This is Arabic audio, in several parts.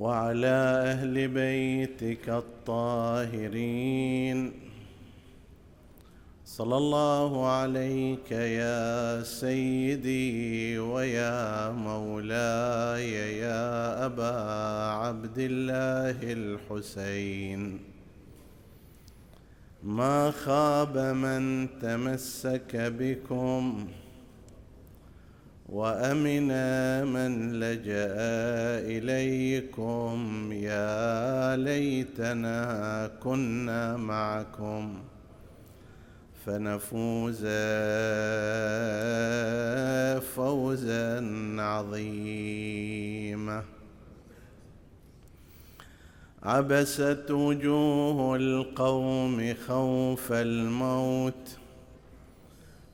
وعلى أهل بيتك الطاهرين. صلى الله عليك يا سيدي ويا مولاي يا أبا عبد الله الحسين. ما خاب من تمسك بكم وأمن من لجأ إليكم يا ليتنا كنا معكم فنفوز فوزا عظيما. عبست وجوه القوم خوف الموت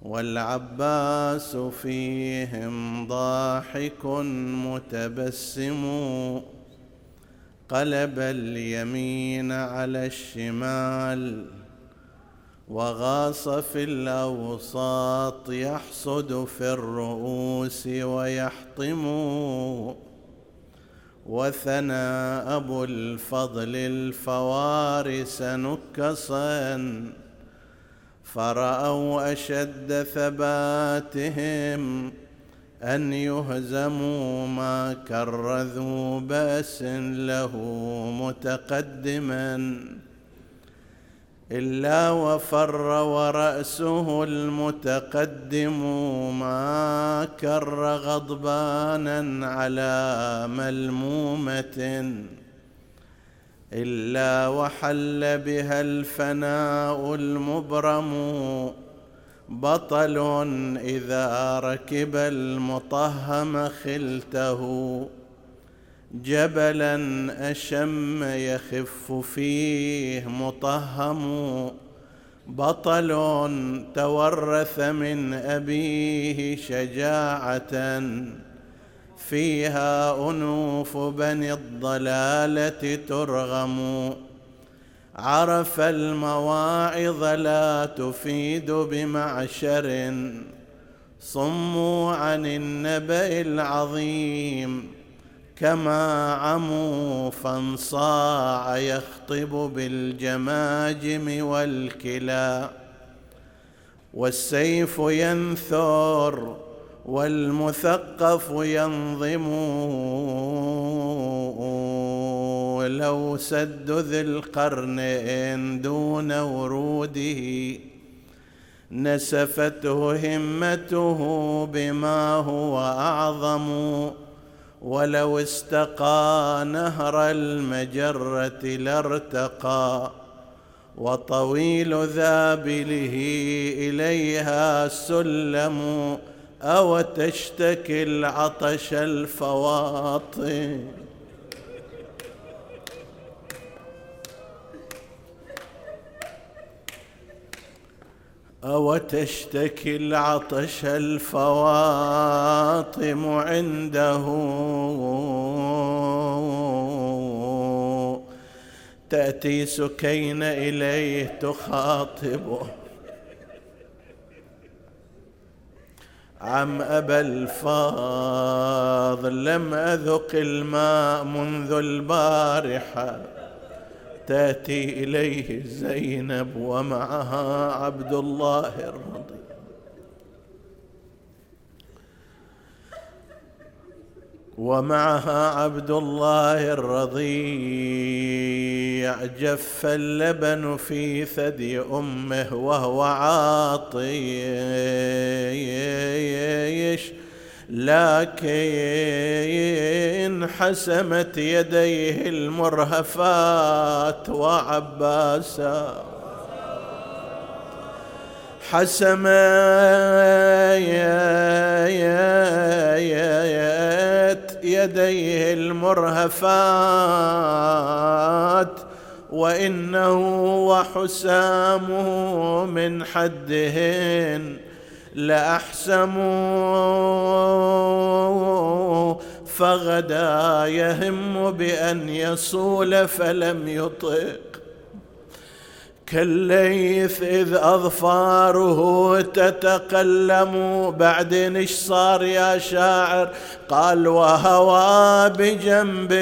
والعباس فيهم ضاحك متبسم. قلب اليمين على الشمال وغاص في الأوساط يحصد في الرؤوس ويحطم. وثنى أبو الفضل الفوارس نكصا فرأوا أشد ثباتهم أن يهزموا ما كرذوا بأس له متقدما إلا وفر ورأسه المتقدم ما كر غضبانا على ملمومة إلا وحل بها الفناء المبرم. بطل إذا ركب المطهم خلته. جبلا أشم يخف فيه مطهم. بطل تورث من أبيه شجاعة. فيها أنوف بني الضلالة ترغم. عرف المواعظ لا تفيد بمعشر. صموا عن النبأ العظيم. كما عموا فانصاع يخطب بالجماجم والكلا والسيف ينثر والمثقف ينظم. لو سد ذي القرنين دون وروده نسفته همته بما هو أعظم. ولو استقى نهر المجرة لارتقى. وطويل ذابله إليها سلم أو تشتكي العطش الفواطم. أو تشتكي العطش الفواطم عنده. تأتي سكين إليه تخاطبه. عم أبا الفاضل لم أذق الماء منذ البارحة. تأتي إليه زينب ومعها عبد الله الرضي ومعها عبد الله الرضيع جف اللبن في ثدي أمه وهو عاطيش لكن حسمت يديه المرهفات وعباسا. حسم يديه المرهفات وإنه وحسامه من حدهن لاحسم فغدا يهم بأن يصول فلم يطق. كالليث إذ أظفاره تتقلم. بعدين إيش صار يا شاعر؟ قال وهوى بجنبي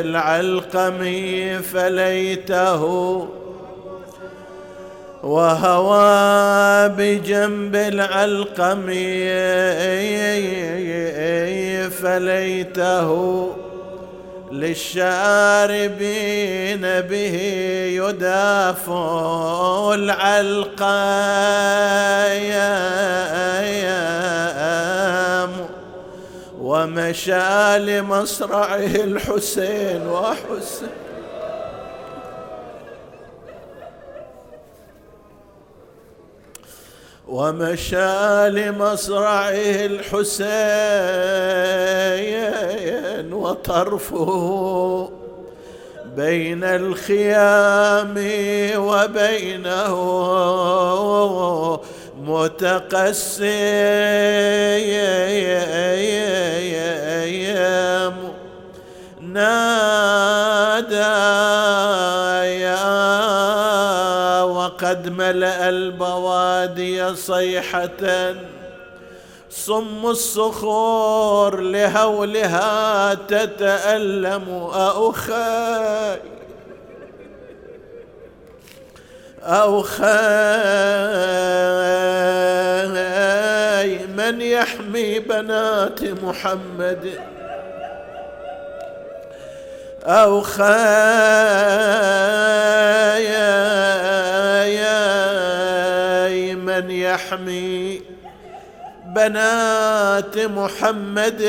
العلقمي فليته. وهوى بجنب العلقمي فليته. للشاربين به يدافع العلقايام ومشى لمصرعه الحسين وحسين. ومشى لمصرعه الحسين وطرفه بين الخيام وبينه متقسم. نادى قد ملأ البوادي صيحة صم الصخور لهولها تتألم أخاي أخاي من يحمي بنات محمد؟ أو خاي من يحمي بنات محمد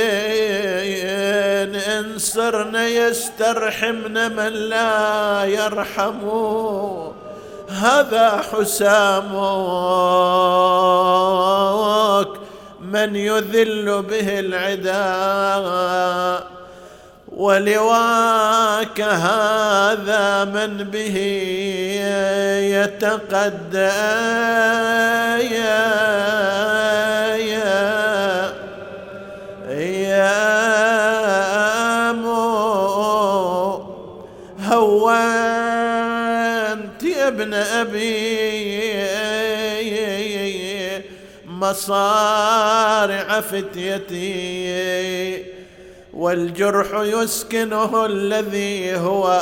إن صرن يسترحمن من لا يرحم. هذا حسامك من يذل به العداء ولواك هذا من به يتقدى يا يا يا مو هوانت يا ابن أبي مصارع فتيتي. والجرح يسكنه الذي هو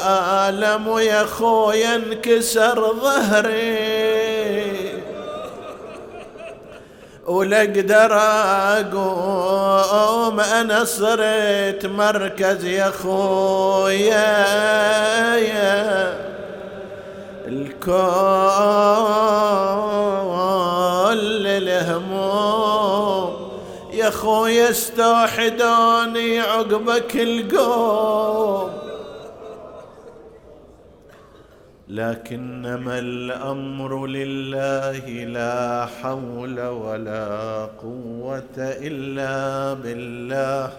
آلم يا خويا انكسر ظهري. ولقدر اقوم أنا صرت مركز يا خويا يا يا خويا استوحدوني عقبك القوم. لكنما الأمر لله لا حول ولا قوة إلا بالله.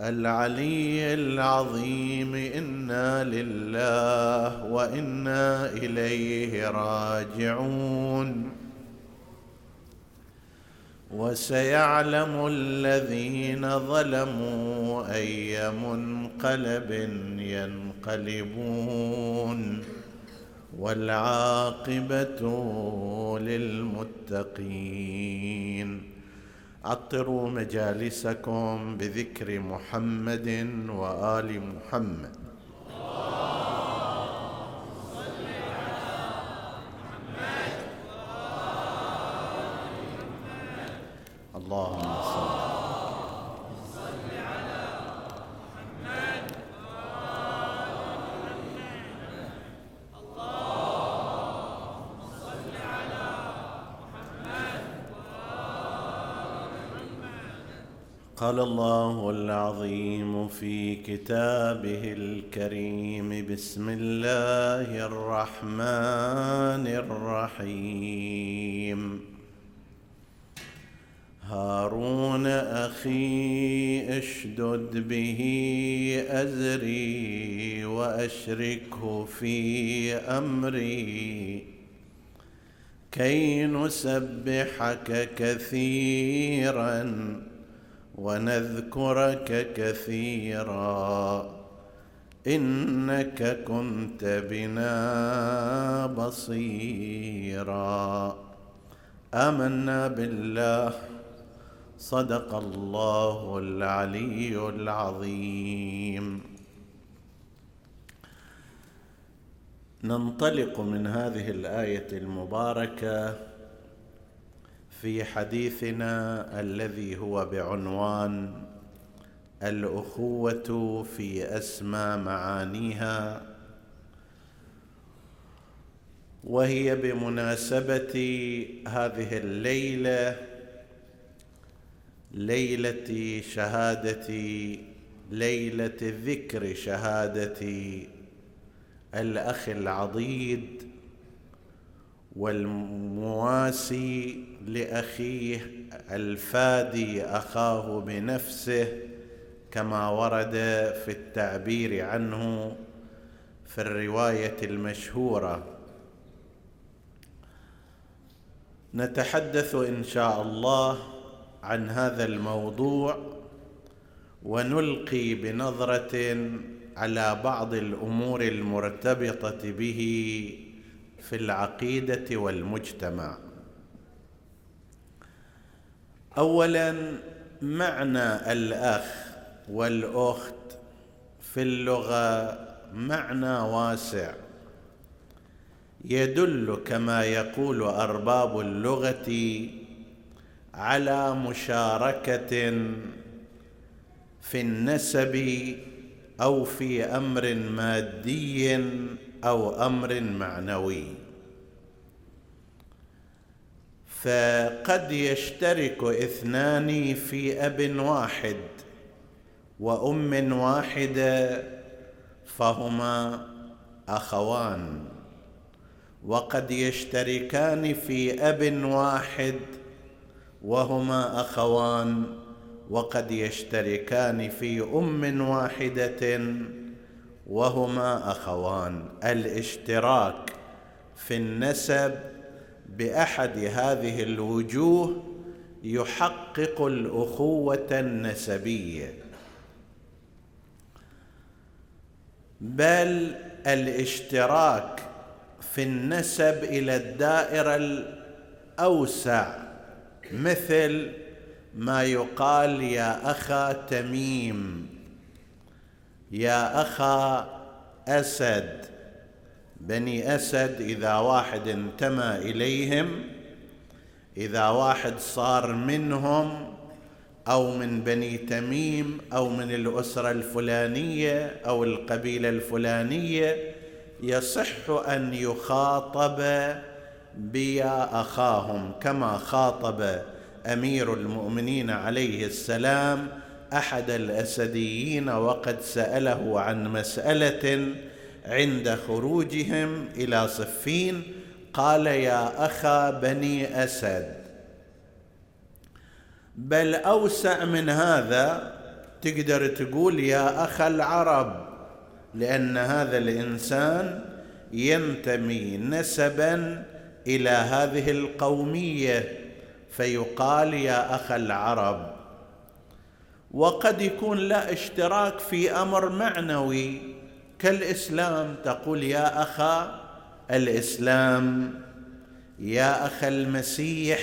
العلي العظيم إنا لله وإنا إليه راجعون. وسيعلم الذين ظلموا أي منقلب ينقلبون والعاقبة للمتقين. عطروا مجالسكم بذكر محمد وآل محمد. اللهم صل على محمد اللهم صل على محمد قال الله العظيم في كتابه الكريم بسم الله الرحمن الرحيم. هارون أخي أشدد به أزري وأشركه في أمري. كي نسبحك كثيرا ونذكرك كثيرا إنك كنت بنا بصيرا. آمنا بالله صدق الله العلي العظيم. ننطلق من هذه الآية المباركة في حديثنا الذي هو بعنوان الأخوة في أسمى معانيها وهي بمناسبة هذه الليلة ليله شهاده ليلة ذكر شهاده الأخ العضيد والمواسي لأخيه الفادي أخاه بنفسه كما ورد في التعبير عنه في الرواية المشهورة. نتحدث إن شاء الله عن هذا الموضوع ونلقي بنظرة على بعض الأمور المرتبطة به في العقيدة والمجتمع. اولا معنى الأخ والأخت في اللغة معنى واسع. يدل كما يقول أرباب اللغة على مشاركة في النسب أو في أمر مادي أو أمر معنوي. فقد يشترك اثنان في أب واحد وأم واحدة فهما أخوان. وقد يشتركان في أب واحد وهما أخوان وقد يشتركان في أم واحدة وهما أخوان. الاشتراك في النسب بأحد هذه الوجوه يحقق الأخوة النسبية. بل الاشتراك في النسب إلى الدائرة الأوسع. مثل ما يقال يا أخا تميم يا أخا أسد. بني أسد إذا واحد انتمى إليهم إذا واحد صار منهم أو من بني تميم أو من الأسرة الفلانية أو القبيلة الفلانية يصح أن يخاطب بيا أخاهم كما خاطب أمير المؤمنين عليه السلام أحد الأسديين وقد سأله عن مسألة عند خروجهم إلى صفين قال يا أخا بني أسد. بل أوسع من هذا تقدر تقول يا اخ العرب لأن هذا الإنسان ينتمي نسبا إلى هذه القومية فيقال يا أخ العرب وقد يكون لا اشتراك في أمر معنوي كالإسلام تقول يا اخا الإسلام يا أخ المسيح.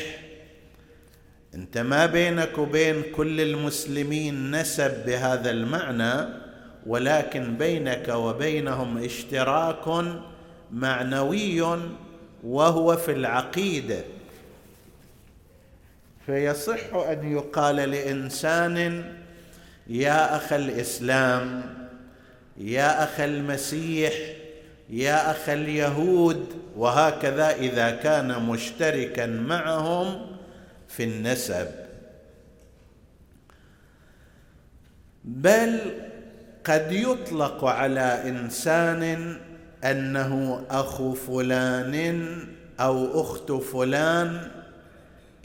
أنت ما بينك وبين كل المسلمين نسب بهذا المعنى ولكن بينك وبينهم اشتراك معنوي وهو في العقيدة. فيصح أن يقال لإنسان يا أخ الإسلام يا أخ المسيح يا أخ اليهود وهكذا إذا كان مشتركا معهم في النسب. بل قد يطلق على إنسان أنه اخو فلان أو أخت فلان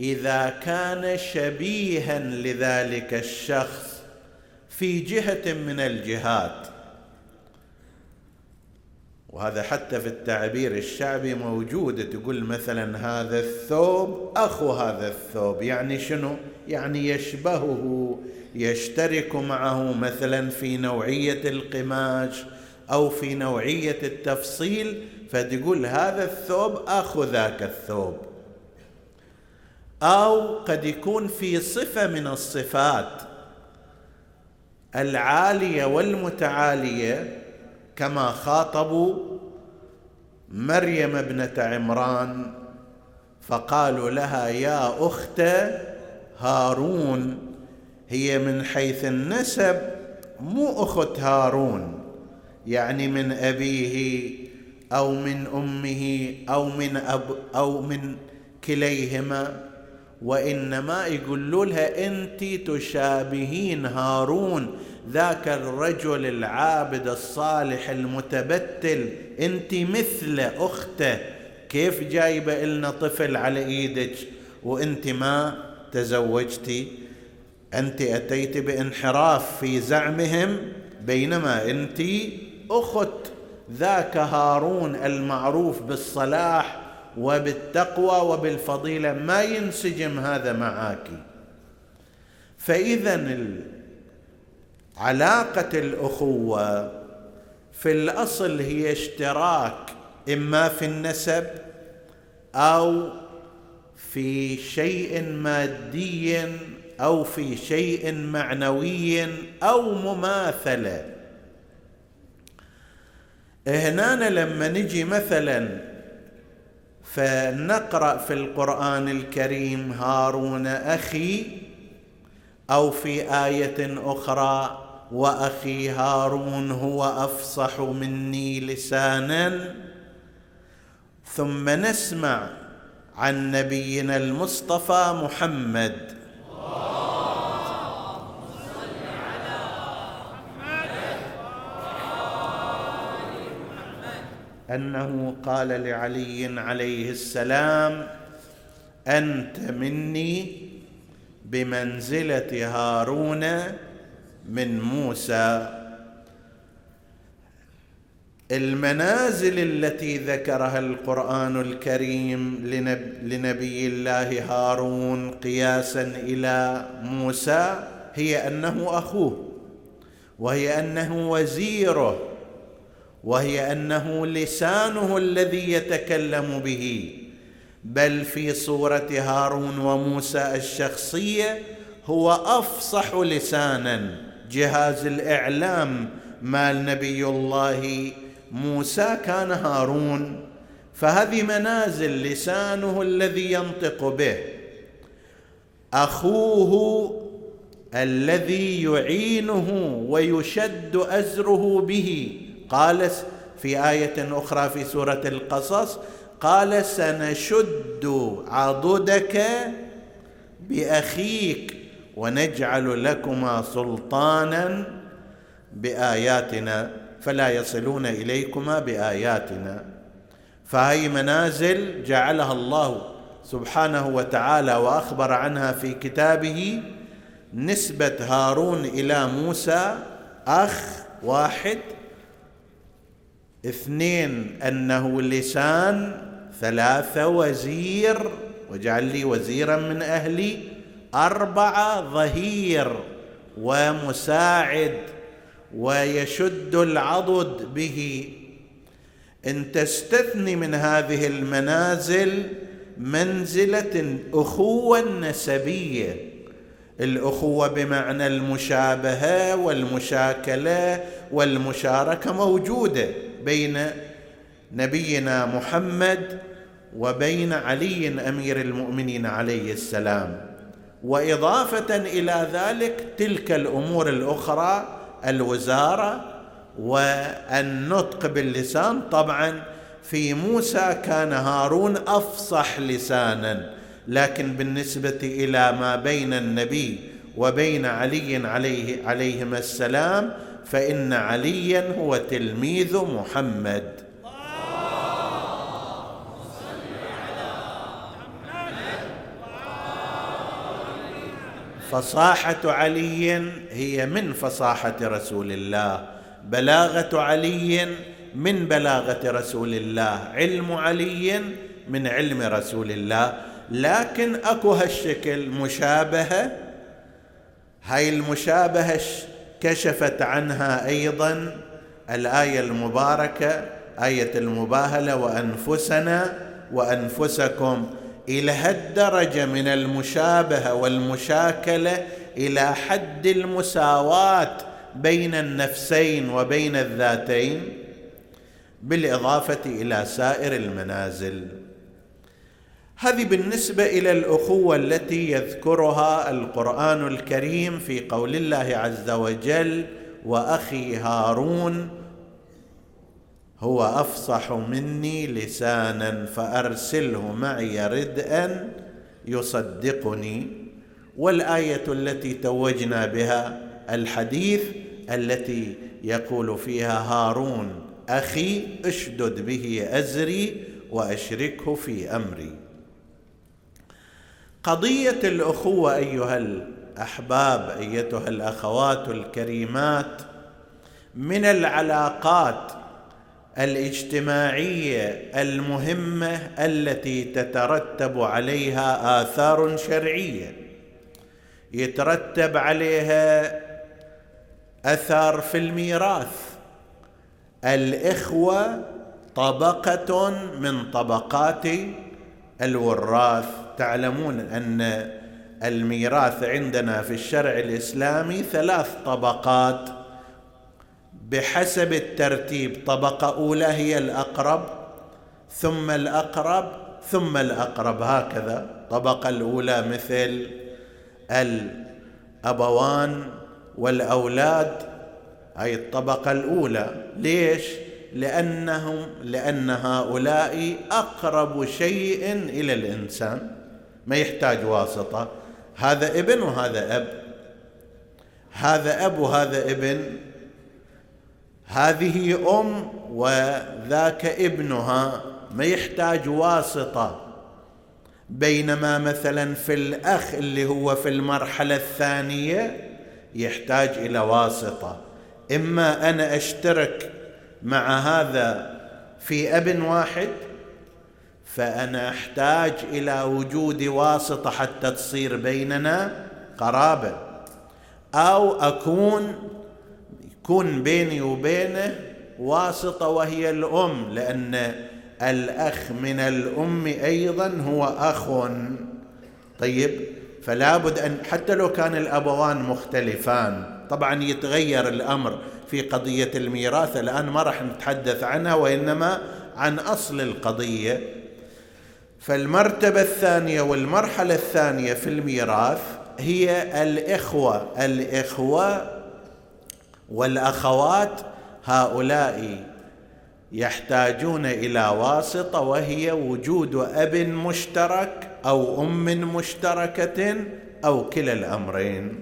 إذا كان شبيها لذلك الشخص في جهة من الجهات. وهذا حتى في التعبير الشعبي موجود تقول مثلا هذا الثوب اخو هذا الثوب يعني شنو؟ يعني يشبهه يشترك معه مثلا في نوعية القماش أو في نوعية التفصيل فتقول هذا الثوب أخو ذاك الثوب. أو قد يكون في صفة من الصفات العالية والمتعالية كما خاطبوا مريم ابنة عمران فقالوا لها يا أخت هارون هي من حيث النسب مو أخت هارون. يعني من أبيه أو من أمه أو من أب أو من كليهما وإنما يقولوا لها أنت تشابهين هارون ذاك الرجل العابد الصالح المتبتل أنت مثل أخته. كيف جايبة لنا طفل على إيدك؟ وأنت ما تزوجتي. أنت أتيت بانحراف في زعمهم بينما أنت أخت ذاك هارون المعروف بالصلاح وبالتقوى وبالفضيلة ما ينسجم هذا معك فاذا علاقة الأخوة في الأصل هي اشتراك إما في النسب أو في شيء مادي أو في شيء معنوي أو مماثلة. هنا لما نجي مثلا فنقرأ في القرآن الكريم هارون أخي أو في آية أخرى وأخي هارون هو أفصح مني لسانا. ثم نسمع عن نبينا المصطفى محمد. أنه قال لعلي عليه السلام أنت مني بمنزلة هارون من موسى. المنازل التي ذكرها القرآن الكريم لنبي الله هارون قياسا إلى موسى هي أنه أخوه وهي أنه وزيره. وهي أنه لسانه الذي يتكلم به بل في صورة هارون وموسى الشخصية هو أفصح لسانا. جهاز الإعلام مال نبي الله موسى كان هارون فهذه منازل لسانه الذي ينطق به. أخوه الذي يعينه ويشد أزره به قال في آية أخرى في سورة القصص قال سنشد عضدك بأخيك ونجعل لكما سلطانا بآياتنا فلا يصلون إليكما بآياتنا فهي منازل جعلها الله سبحانه وتعالى وأخبر عنها في كتابه نسبة هارون إلى موسى أخ واحد اثنين أنه لسان ثلاثة وزير واجعل لي وزيرا من أهلي اربعه ظهير ومساعد ويشد العضد به. إن تستثني من هذه المنازل منزلة أخوة نسبية. الأخوة بمعنى المشابهة والمشاكلة والمشاركة موجودة. بين نبينا محمد وبين علي أمير المؤمنين عليه السلام. وإضافة إلى ذلك تلك الأمور الأخرى الوزارة والنطق باللسان. طبعا في موسى كان هارون أفصح لسانا لكن بالنسبة إلى ما بين النبي وبين علي عليه عليهما السلام فإن عليا هو تلميذ محمد. فصاحة علي هي من فصاحة رسول الله. بلاغة علي من بلاغة رسول الله. علم علي من علم رسول الله. لكن اكو هالشكل مشابهة. هاي المشابهة كشفت عنها أيضا الآية المباركة آية المباهلة وأنفسنا وأنفسكم. إلى هالدرجه من المشابهة والمشاكلة إلى حد المساواة بين النفسين وبين الذاتين بالإضافة إلى سائر المنازل. هذه بالنسبة إلى الأخوة التي يذكرها القرآن الكريم في قول الله عز وجل وأخي هارون هو أفصح مني لسانا فأرسله معي ردءا يصدقني. والآية التي توجنا بها الحديث التي يقول فيها هارون أخي اشدد به أزري وأشركه في أمري. قضية الأخوة أيها الأحباب أيتها الأخوات الكريمات من العلاقات الاجتماعية المهمة التي تترتب عليها آثار شرعية. يترتب عليها اثر في الميراث. الإخوة طبقة من طبقات الوراث تعلمون أن الميراث عندنا في الشرع الإسلامي ثلاث طبقات. بحسب الترتيب طبقة أولى هي الأقرب ثم الأقرب ثم الأقرب. هكذا. الطبقه الأولى مثل الأبوان والأولاد هاي الطبقة الأولى. ليش؟ لأنهم لأن هؤلاء أقرب شيء إلى الإنسان. ما يحتاج واسطة. هذا ابن وهذا أب. هذا أب وهذا ابن. هذه أم وذاك ابنها. ما يحتاج واسطة. بينما مثلا في الأخ اللي هو في المرحلة الثانية يحتاج إلى واسطة. إما أنا أشترك مع هذا في أب واحد فأنا أحتاج إلى وجود واسطة حتى تصير بيننا قرابة أو أكون يكون بيني وبينه واسطة وهي الأم لأن الأخ من الأم أيضا هو أخ. طيب فلا بد أن حتى لو كان الأبوان مختلفان طبعا يتغير الأمر في قضية الميراث الآن ما راح نتحدث عنها وإنما عن أصل القضية. فالمرتبة الثانية والمرحلة الثانية في الميراث هي الإخوة. الإخوة والأخوات هؤلاء يحتاجون إلى واسطة وهي وجود أب مشترك أو أم مشتركة أو كلا الأمرين.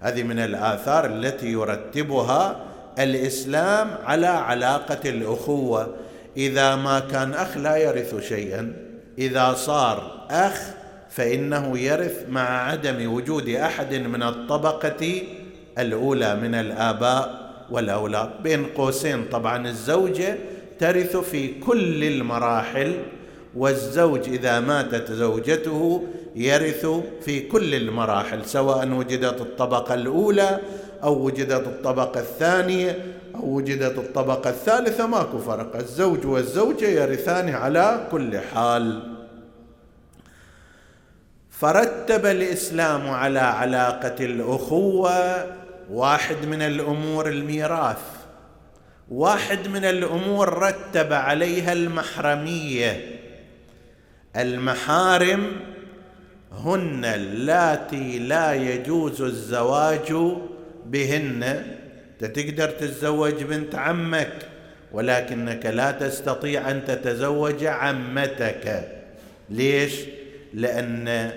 هذه من الآثار التي يرتبها الإسلام على علاقة الأخوة. إذا ما كان أخ لا يرث شيئا. إذا صار أخ فإنه يرث مع عدم وجود أحد من الطبقة الأولى من الآباء والأولاد. بين قوسين طبعا الزوجة ترث في كل المراحل والزوج إذا ماتت زوجته يرث في كل المراحل سواء وجدت الطبقة الأولى أو وجدت الطبقة الثانية وجدت الطبقة الثالثة ماكو فرق. الزوج والزوجة يرثان على كل حال. فرتب الإسلام على علاقة الأخوة واحد من الأمور الميراث. واحد من الأمور رتب عليها المحرمية. المحارم هن اللاتي لا يجوز الزواج بهن. تقدر تتزوج بنت عمك ولكنك لا تستطيع أن تتزوج عمتك. ليش؟ لأن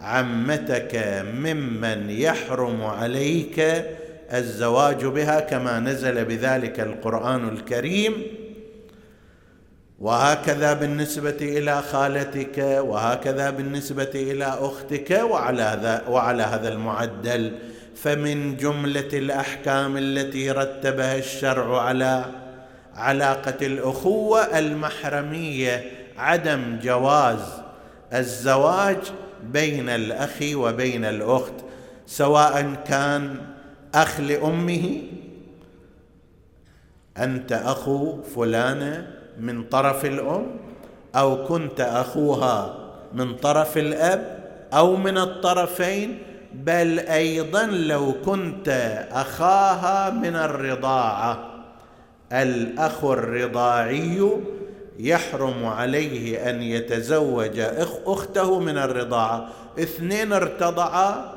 عمتك ممن يحرم عليك الزواج بها كما نزل بذلك القرآن الكريم. وهكذا بالنسبة إلى خالتك وهكذا بالنسبة إلى أختك وعلى, وعلى هذا المعدل. فمن جملة الأحكام التي رتبها الشرع على علاقة الأخوة المحرمية عدم جواز الزواج بين الأخ وبين الأخت سواء كان أخ لأمه أنت أخو فلانة من طرف الأم أو كنت أخوها من طرف الأب أو من الطرفين بل أيضا لو كنت أخاها من الرضاعة. الأخ الرضاعي يحرم عليه أن يتزوج أخته من الرضاعة. اثنين ارتضعا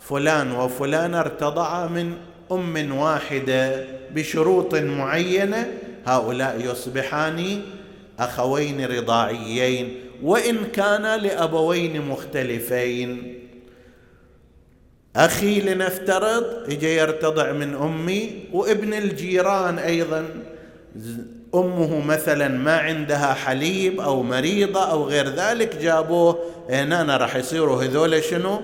فلان وفلان ارتضعا من أم واحدة بشروط معينة. هؤلاء يصبحان أخوين رضاعيين وإن كانا لأبوين مختلفين. أخي لنفترض اجى يرتضع من أمي وابن الجيران أيضا. أمه مثلا ما عندها حليب أو مريضة أو غير ذلك جابوه هنا راح يصيروا هذول شنو؟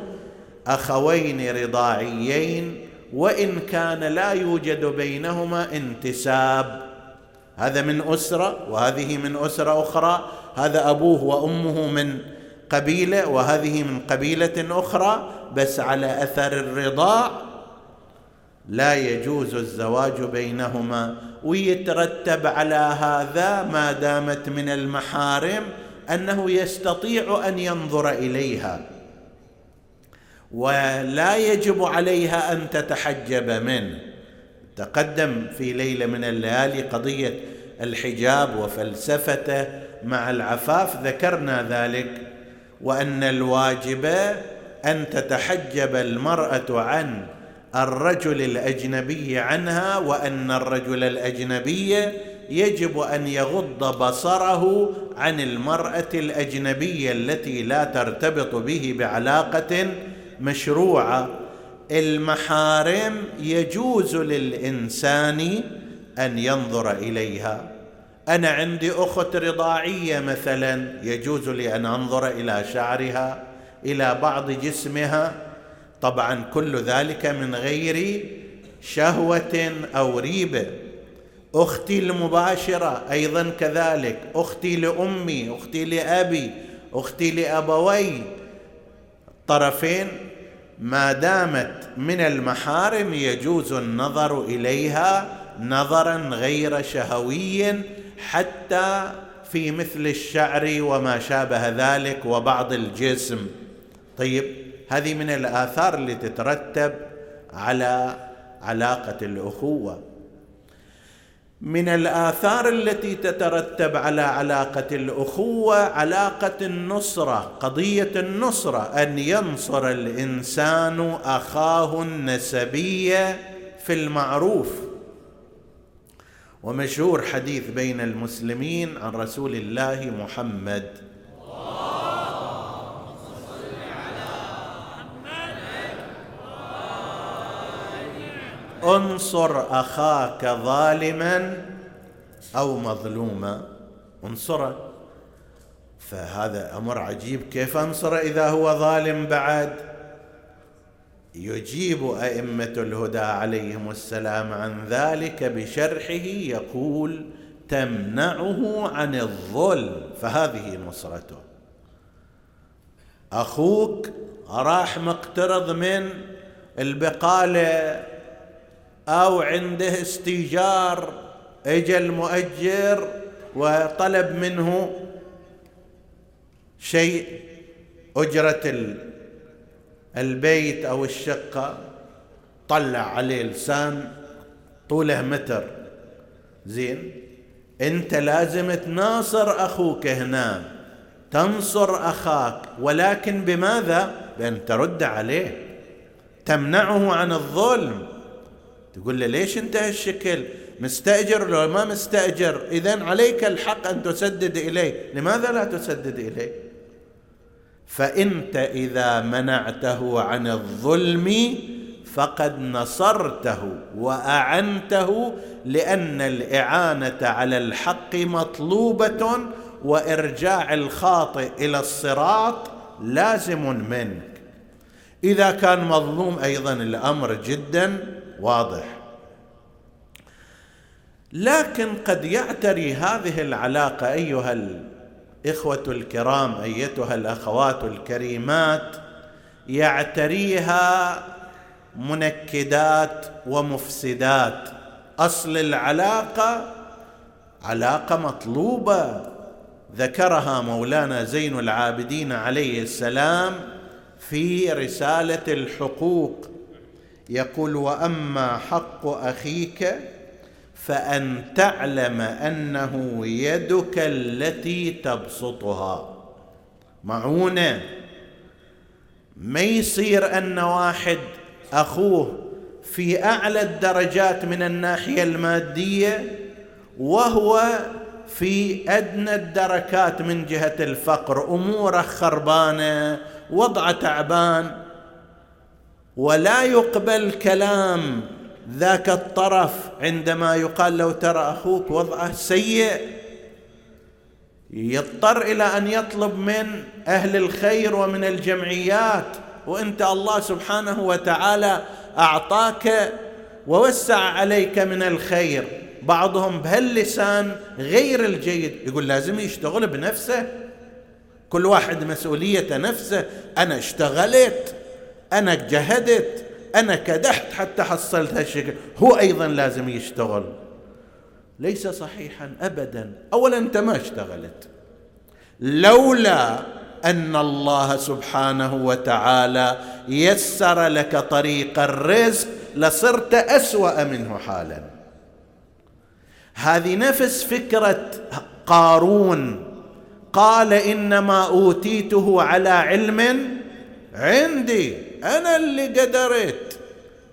أخوين رضاعيين وإن كان لا يوجد بينهما انتساب. هذا من أسرة وهذه من أسرة أخرى. هذا أبوه وأمه من قبيلة وهذه من قبيلة أخرى بس على أثر الرضاع لا يجوز الزواج بينهما. ويترتب على هذا ما دامت من المحارم أنه يستطيع أن ينظر إليها. ولا يجب عليها أن تتحجب منه. تقدم في ليلة من الليالي قضية الحجاب وفلسفته مع العفاف ذكرنا ذلك. وأن الواجب أن تتحجب المرأة عن الرجل الأجنبي عنها وأن الرجل الأجنبي يجب أن يغض بصره عن المرأة الاجنبيه التي لا ترتبط به بعلاقة مشروعة. المحارم يجوز للإنسان أن ينظر إليها. أنا عندي أخت رضاعية مثلا يجوز لي أن أنظر إلى شعرها إلى بعض جسمها. طبعا كل ذلك من غير شهوة أو ريبه أختي المباشرة أيضا كذلك. أختي لأمي أختي لأبي أختي لأبوي. طرفين ما دامت من المحارم يجوز النظر إليها نظرا غير شهوي حتى في مثل الشعر وما شابه ذلك وبعض الجسم. طيب هذه من الآثار اللي تترتب على علاقة الأخوة. من الآثار التي تترتب على علاقة الأخوة علاقة النصرة قضية النصرة أن ينصر الإنسان أخاه النسبي في المعروف. ومشهور حديث بين المسلمين عن رسول الله محمد. انصر أخاك ظالما أو مظلوما. انصره فهذا أمر عجيب. كيف انصره إذا هو ظالم بعد؟ يجيب أئمة الهدى عليهم السلام عن ذلك بشرحه يقول تمنعه عن الظلم فهذه نصرته. أخوك راح مقترض من البقالة أو عنده استيجار اجى المؤجر وطلب منه شيء أجرة البيت أو الشقة طلع عليه لسان طوله متر. زين. أنت لازم تناصر أخوك هنا تنصر أخاك ولكن بماذا؟ بأن ترد عليه. تمنعه عن الظلم. تقول له ليش أنت هالشكل؟ مستأجر لو ما مستأجر؟ إذا عليك الحق أن تسدد إليه. لماذا لا تسدد إليه؟ فأنت إذا منعته عن الظلم فقد نصرته وأعنته لأن الإعانة على الحق مطلوبة وإرجاع الخاطئ إلى الصراط لازم منك. إذا كان مظلوم أيضا الأمر جدا واضح. لكن قد يعتري هذه العلاقة أيها الاخوه الكرام أيتها الأخوات الكريمات يعتريها منكدات ومفسدات. أصل العلاقة علاقة مطلوبة. ذكرها مولانا زين العابدين عليه السلام في رسالة الحقوق. يقول وأما حق أخيك فأن تعلم أنه يدك التي تبسطها. معونة. ما يصير أن واحد أخوه في أعلى الدرجات من الناحية المادية وهو في أدنى الدركات من جهة الفقر أموره خربانة وضعه تعبان ولا يقبل كلام ذاك الطرف عندما يقال له ترى أخوك وضعه سيء يضطر إلى أن يطلب من أهل الخير ومن الجمعيات وانت الله سبحانه وتعالى أعطاك ووسع عليك من الخير. بعضهم بهاللسان غير الجيد يقول لازم يشتغل بنفسه. كل واحد مسؤوليته نفسه أنا اشتغلت أنا جهدت أنا كدحت حتى حصلت هالشكل. هو أيضا لازم يشتغل. ليس صحيحا ابدا. اولا أنت ما اشتغلت. لولا أن الله سبحانه وتعالى يسر لك طريق الرزق لصرت أسوأ منه حالا. هذه نفس فكرة قارون. قال إنما أوتيته على علم عندي. أنا اللي قدرت.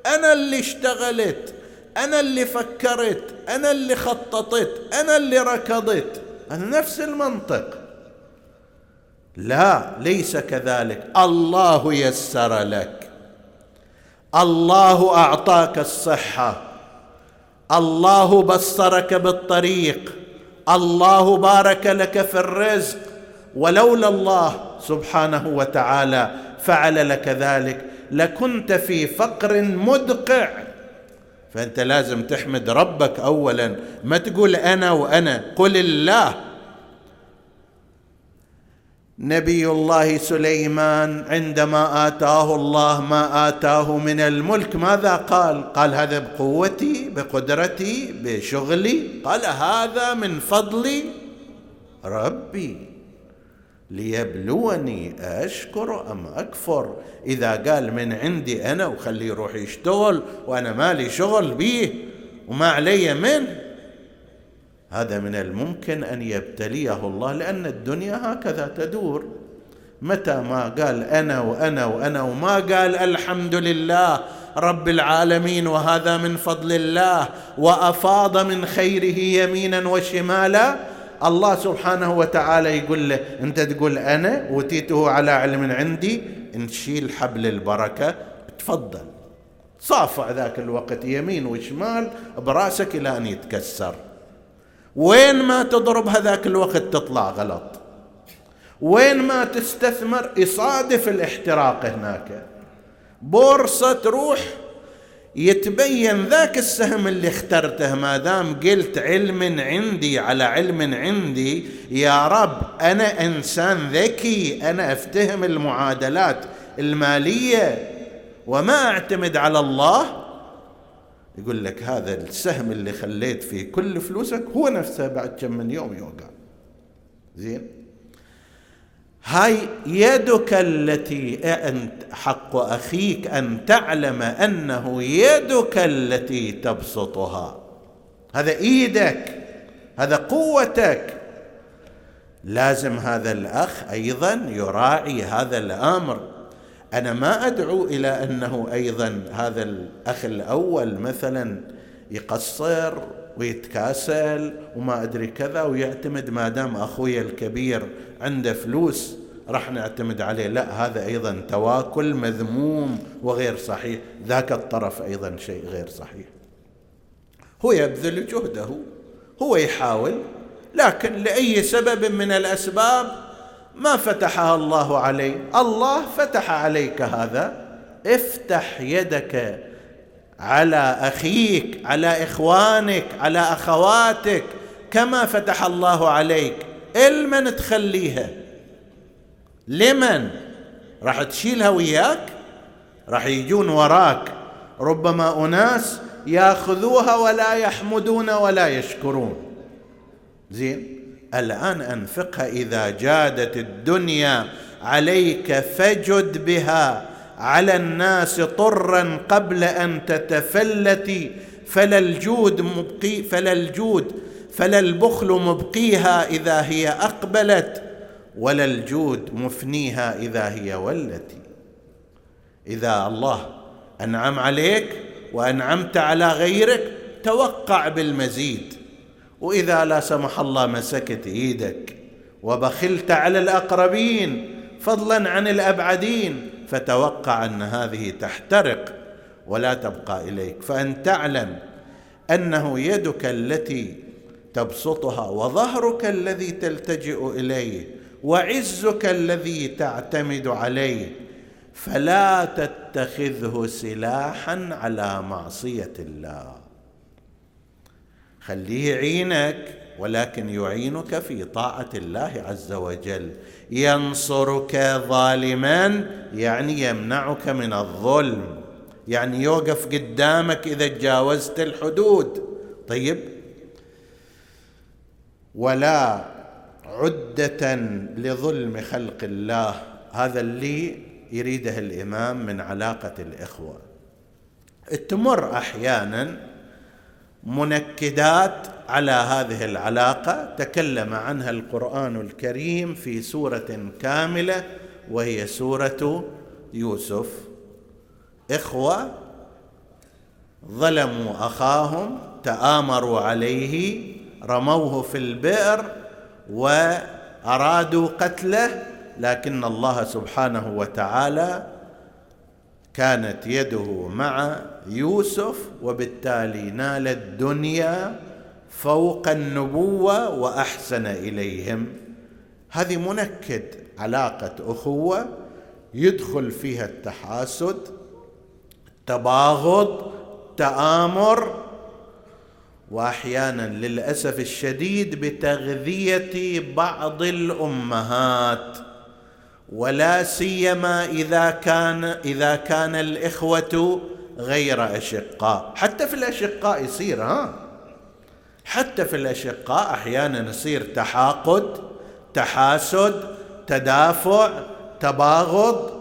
أنا اللي اشتغلت أنا اللي فكرت أنا اللي خططت أنا اللي ركضت. هذا نفس المنطق. لا ليس كذلك. الله يسر لك. الله أعطاك الصحة. الله بصرك بالطريق. الله بارك لك في الرزق. ولولا الله سبحانه وتعالى فعل لك ذلك. لكنت في فقر مدقع. فأنت لازم تحمد ربك اولا. ما تقول أنا وأنا قل الله. نبي الله سليمان عندما آتاه الله ما آتاه من الملك ماذا قال؟ قال هذا بقوتي بقدرتي بشغلي. قال هذا من فضل ربي. ليبلوني أشكر أم أكفر. إذا قال من عندي أنا وخليه يروح يشتغل وأنا مالي شغل به وما علي منه هذا من الممكن أن يبتليه الله لأن الدنيا هكذا تدور. متى ما قال أنا وأنا وأنا وما قال الحمد لله رب العالمين وهذا من فضل الله وأفاض من خيره يمينا وشمالا. الله سبحانه وتعالى يقول له أنت تقول أنا أوتيته على علم عندي نشيل حبل البركة تفضل. صافع ذاك الوقت يمين وشمال براسك إلى أن يتكسر. وين ما تضرب هذاك الوقت تطلع غلط. وين ما تستثمر يصادف الاحتراق هناك. بورصة تروح يتبين ذاك السهم اللي اخترته. ما دام قلت علم عندي على علم عندي يا رب أنا إنسان ذكي أنا أفتهم المعادلات المالية وما أعتمد على الله. يقول لك هذا السهم اللي خليت فيه كل فلوسك هو نفسه بعد كم من يوم يوقع. زين؟ هاي يدك التي أنت حق أخيك أن تعلم أنه يدك التي تبسطها. هذا إيدك هذا قوتك. لازم هذا الأخ أيضا يراعي هذا الأمر. أنا ما أدعو إلى أنه أيضا هذا الأخ الأول مثلا يقصر ويتكاسل وما أدري كذا ويعتمد ما دام أخوي الكبير عنده فلوس راح نعتمد عليه. لا هذا أيضا تواكل مذموم وغير صحيح. ذاك الطرف أيضا شيء غير صحيح. هو يبذل جهده هو يحاول لكن لأي سبب من الأسباب ما فتحها الله عليه. الله فتح عليك هذا. افتح يدك على أخيك على إخوانك على أخواتك كما فتح الله عليك. المن تخليها. لمن؟ راح تشيلها وياك؟ راح يجون وراك. ربما أناس ياخذوها ولا يحمدون ولا يشكرون. زين الآن أنفقها. إذا جادت الدنيا عليك فجد بها على الناس طرا قبل أن تتفلت. فلا الجود مبقي فلا الجود فلا البخل مبقيها إذا هي أقبلت ولا الجود مفنيها إذا هي ولت. إذا الله أنعم عليك وأنعمت على غيرك توقع بالمزيد. وإذا لا سمح الله مسكت إيدك وبخلت على الأقربين فضلا عن الأبعدين فتوقع أن هذه تحترق ولا تبقى إليك. فأن تعلم أنه يدك التي تبسطها وظهرك الذي تلتجئ إليه وعزك الذي تعتمد عليه. فلا تتخذه سلاحا على معصية الله. خليه يعينك ولكن يعينك في طاعة الله عز وجل. ينصرك ظالما يعني يمنعك من الظلم. يعني يوقف قدامك إذا تجاوزت الحدود. طيب ولا عدة لظلم خلق الله. هذا اللي يريده الإمام من علاقة الإخوة. تمر أحيانا منكدات على هذه العلاقة. تكلم عنها القرآن الكريم في سورة كاملة وهي سورة يوسف. إخوة ظلموا أخاهم تآمروا عليه رموه في البئر وأرادوا قتله لكن الله سبحانه وتعالى كانت يده مع يوسف وبالتالي نال الدنيا فوق النبوة وأحسن إليهم. هذه منكد علاقة أخوة يدخل فيها التحاسد تباغض تآمر وأحيانا للأسف الشديد بتغذية بعض الأمهات ولا سيما إذا كان إذا كان الإخوة غير أشقاء. حتى في الأشقاء يصير ها؟ حتى في الأشقاء أحيانا يصير تحاقد تحاسد تدافع تباغض.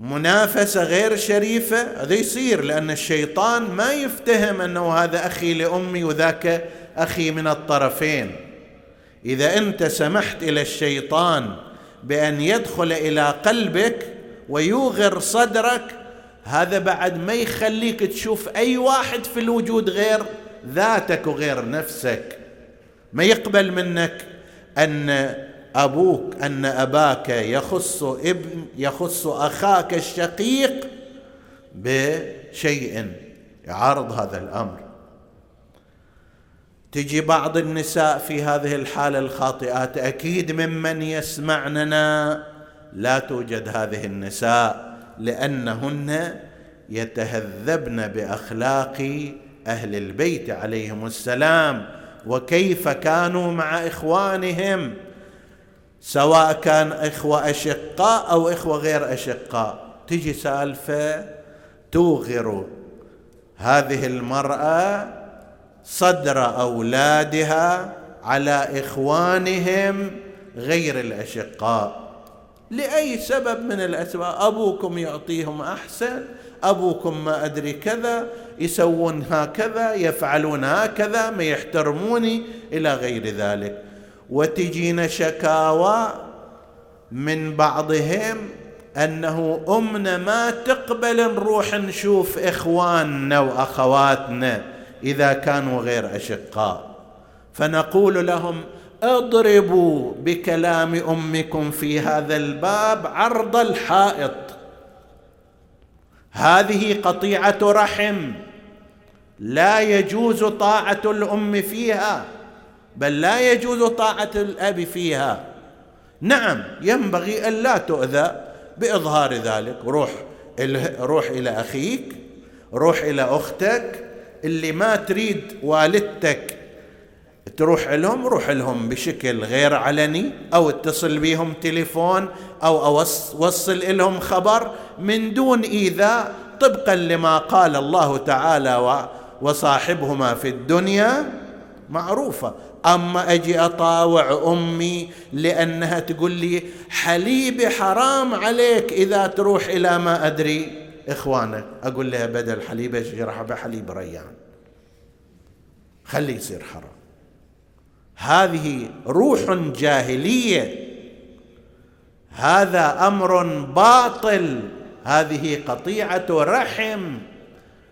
منافسة غير شريفة هذا يصير لأن الشيطان ما يفتهم أنه هذا أخي لأمي وذاك أخي من الطرفين. إذا أنت سمحت إلى الشيطان بأن يدخل إلى قلبك ويوغر صدرك هذا بعد ما يخليك تشوف أي واحد في الوجود غير ذاتك وغير نفسك. ما يقبل منك أن أبوك أن أباك يخص ابن يخص أخاك الشقيق بشيء. يعارض هذا الأمر. تجي بعض النساء في هذه الحالة الخاطئات أكيد ممن يسمعننا لا توجد هذه النساء لأنهن يتهذبن بأخلاق أهل البيت عليهم السلام وكيف كانوا مع إخوانهم؟ سواء كان إخوة أشقاء أو إخوة غير أشقاء. تجي سالفة توغر هذه المرأة صدر أولادها على إخوانهم غير الأشقاء. لأي سبب من الأسباب؟ أبوكم يعطيهم أحسن أبوكم ما أدري كذا يسوون هكذا يفعلون هكذا ما يحترموني إلى غير ذلك. وتجينا شكاوى من بعضهم أنه أمنا ما تقبل نروح نشوف إخواننا وأخواتنا إذا كانوا غير أشقاء. فنقول لهم اضربوا بكلام أمكم في هذا الباب عرض الحائط. هذه قطيعة رحم لا يجوز طاعة الأم فيها. بل لا يجوز طاعة الأب فيها. نعم ينبغي أن لا تؤذى بإظهار ذلك. روح روح إلى أخيك روح إلى أختك. اللي ما تريد والدتك تروح لهم روح لهم بشكل غير علني أو اتصل بهم تليفون أو اوصل لهم خبر من دون إيذاء طبقا لما قال الله تعالى وصاحبهما في الدنيا معروفة. أما أجي أطاوع أمي لأنها تقول لي حليبي حرام عليك إذا تروح إلى ما أدري. إخوانك أقول لها بدل حليبه اشرح بحليب ريان. خليه يصير حرام. هذه روح جاهلية. هذا أمر باطل. هذه قطيعة رحم.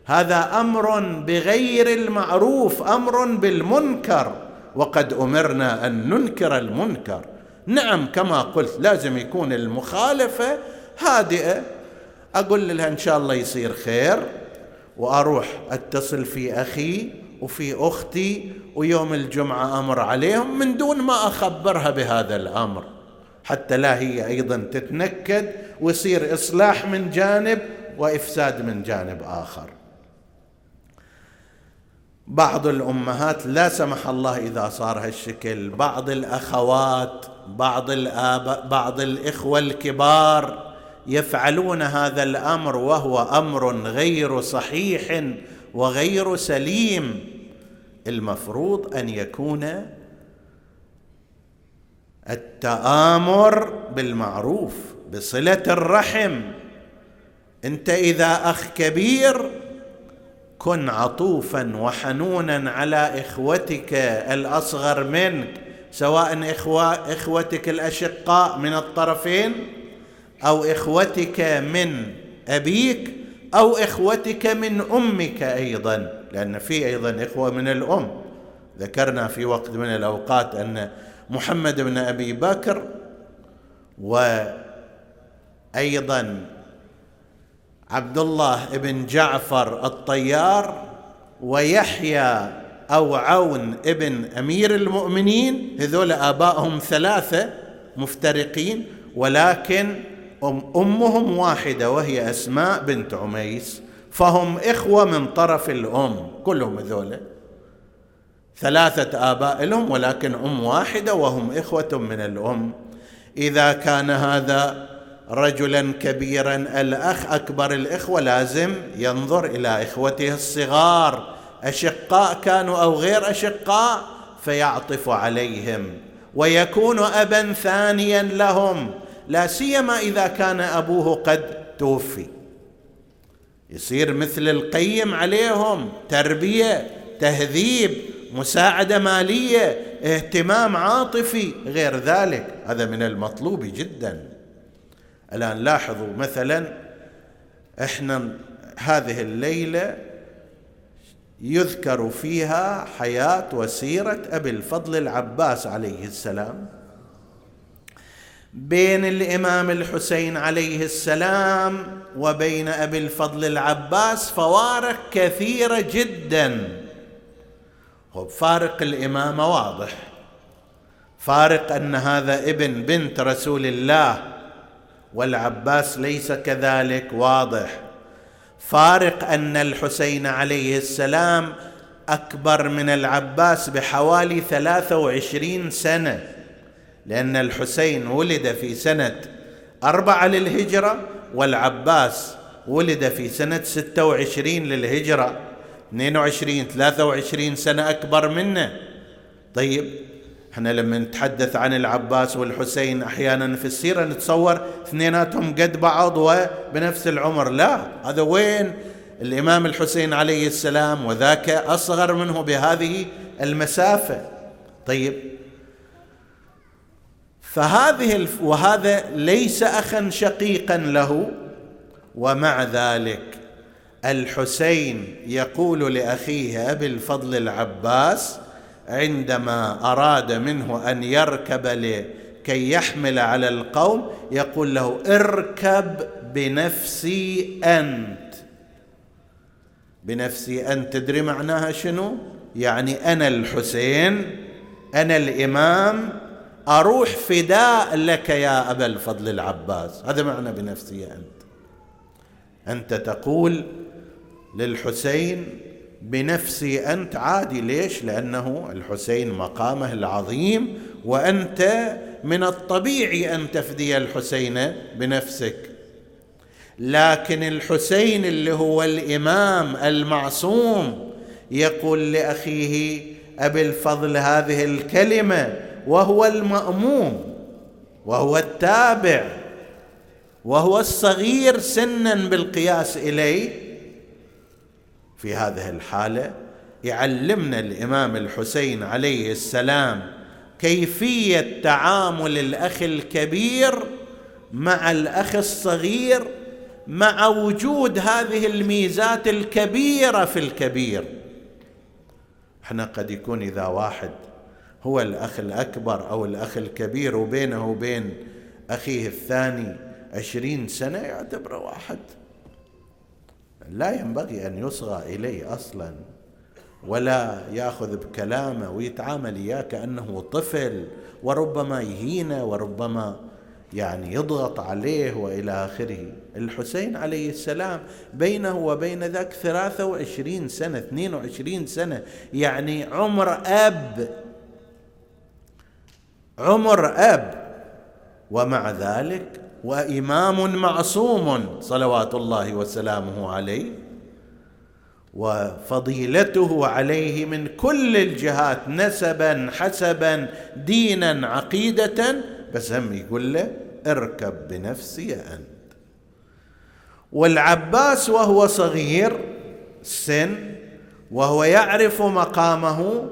هذا أمر بغير المعروف أمر بالمنكر. وقد أمرنا أن ننكر المنكر. نعم كما قلت لازم يكون المخالفة هادئة. أقول لها إن شاء الله يصير خير وأروح أتصل في أخي وفي أختي ويوم الجمعة أمر عليهم من دون ما أخبرها بهذا الأمر. حتى لا هي أيضا تتنكد ويصير إصلاح من جانب وإفساد من جانب آخر. بعض الأمهات لا سمح الله إذا صار هالشكل. بعض الأخوات بعض الاباء بعض الإخوة الكبار يفعلون هذا الأمر وهو أمر غير صحيح وغير سليم. المفروض أن يكون التآمر بالمعروف بصلة الرحم. أنت إذا أخ كبير كن عطوفا وحنونا على إخوتك الأصغر منك سواء إخوة إخوتك الأشقاء من الطرفين أو إخوتك من أبيك أو إخوتك من أمك أيضا لأن في أيضا إخوة من الأم. ذكرنا في وقت من الأوقات أن محمد بن أبي بكر وأيضا عبد الله بن جعفر الطيار ويحيى أو عون ابن أمير المؤمنين هذول آبائهم ثلاثة مفترقين ولكن أم أمهم واحدة وهي أسماء بنت عميس فهم إخوة من طرف الأم كلهم هذول. ثلاثة آباء لهم ولكن أم واحدة وهم إخوة من الأم. إذا كان هذا رجلا كبيرا الأخ أكبر الإخوة لازم ينظر إلى إخوته الصغار. أشقاء كانوا أو غير أشقاء؟ فيعطف عليهم. ويكون ابا ثانيا لهم. لا سيما إذا كان أبوه قد توفي. يصير مثل القيم عليهم. تربية تهذيب مساعدة مالية اهتمام عاطفي غير ذلك. هذا من المطلوب جدا. الآن لاحظوا مثلا إحنا هذه الليلة يذكر فيها حياة وسيرة أبي الفضل العباس عليه السلام. بين الإمام الحسين عليه السلام وبين أبي الفضل العباس فوارق كثيرة جدا. فارق الامامه واضح. فارق أن هذا ابن بنت رسول الله والعباس ليس كذلك واضح. فارق أن الحسين عليه السلام أكبر من العباس بحوالي ثلاثة وعشرين سنة لأن الحسين ولد في سنة أربعة للهجرة والعباس ولد في ستة وعشرين للهجرة. 22 23 سنة أكبر منه. طيب إحنا لما نتحدث عن العباس والحسين أحيانا في السيرة نتصور اثنيناتهم قد بعض وبنفس العمر. لا هذا وين؟ الإمام الحسين عليه السلام وذاك أصغر منه بهذه المسافة. طيب فهذه الف وهذا ليس أخا شقيقا له ومع ذلك الحسين يقول لأخيه ابي الفضل العباس عندما أراد منه أن يركب لكي يحمل على القوم يقول له اركب بنفسي أنت. بنفسي أنت تدري معناها شنو؟ يعني أنا الحسين أنا الإمام أروح فداء لك يا أبا الفضل العباس. هذا معنى بنفسي أنت. أنت تقول للحسين بنفسي أنت عادي. ليش؟ لأنه الحسين مقامه العظيم وأنت من الطبيعي أن تفدي الحسين بنفسك. لكن الحسين اللي هو الإمام المعصوم يقول لأخيه أبي الفضل هذه الكلمة وهو المأموم وهو التابع وهو الصغير سنا بالقياس إليه. في هذه الحالة يعلمنا الإمام الحسين عليه السلام كيفية تعامل الأخ الكبير مع الأخ الصغير مع وجود هذه الميزات الكبيرة في الكبير. إحنا قد يكون إذا واحد هو الأخ الأكبر أو الأخ الكبير وبينه وبين أخيه الثاني عشرين سنة يعتبره واحد. لا ينبغي أن يصغى إليه أصلا ولا يأخذ بكلامه ويتعامل إياه كأنه طفل وربما يهينه وربما يعني يضغط عليه وإلى آخره. الحسين عليه السلام بينه وبين ذاك ثلاثة وعشرين سنة اثنين وعشرين سنة يعني عمر أب. عمر أب. ومع ذلك وإمام معصوم صلوات الله وسلامه عليه وفضيلته عليه من كل الجهات نسبا حسبا دينا عقيده بس هم يقول له اركب بنفسي أنت. والعباس وهو صغير السن وهو يعرف مقامه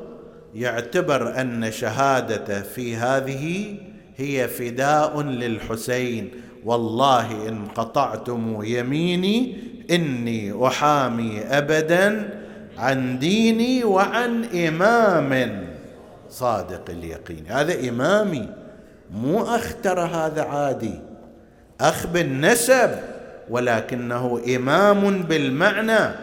يعتبر أن شهادته في هذه هي فداء للحسين. والله إن قطعتم يميني إني أحامي ابدا عن ديني وعن إمام صادق اليقين. هذا إمامي مو اخ ترى هذا عادي. أخ بالنسب ولكنه إمام بالمعنى.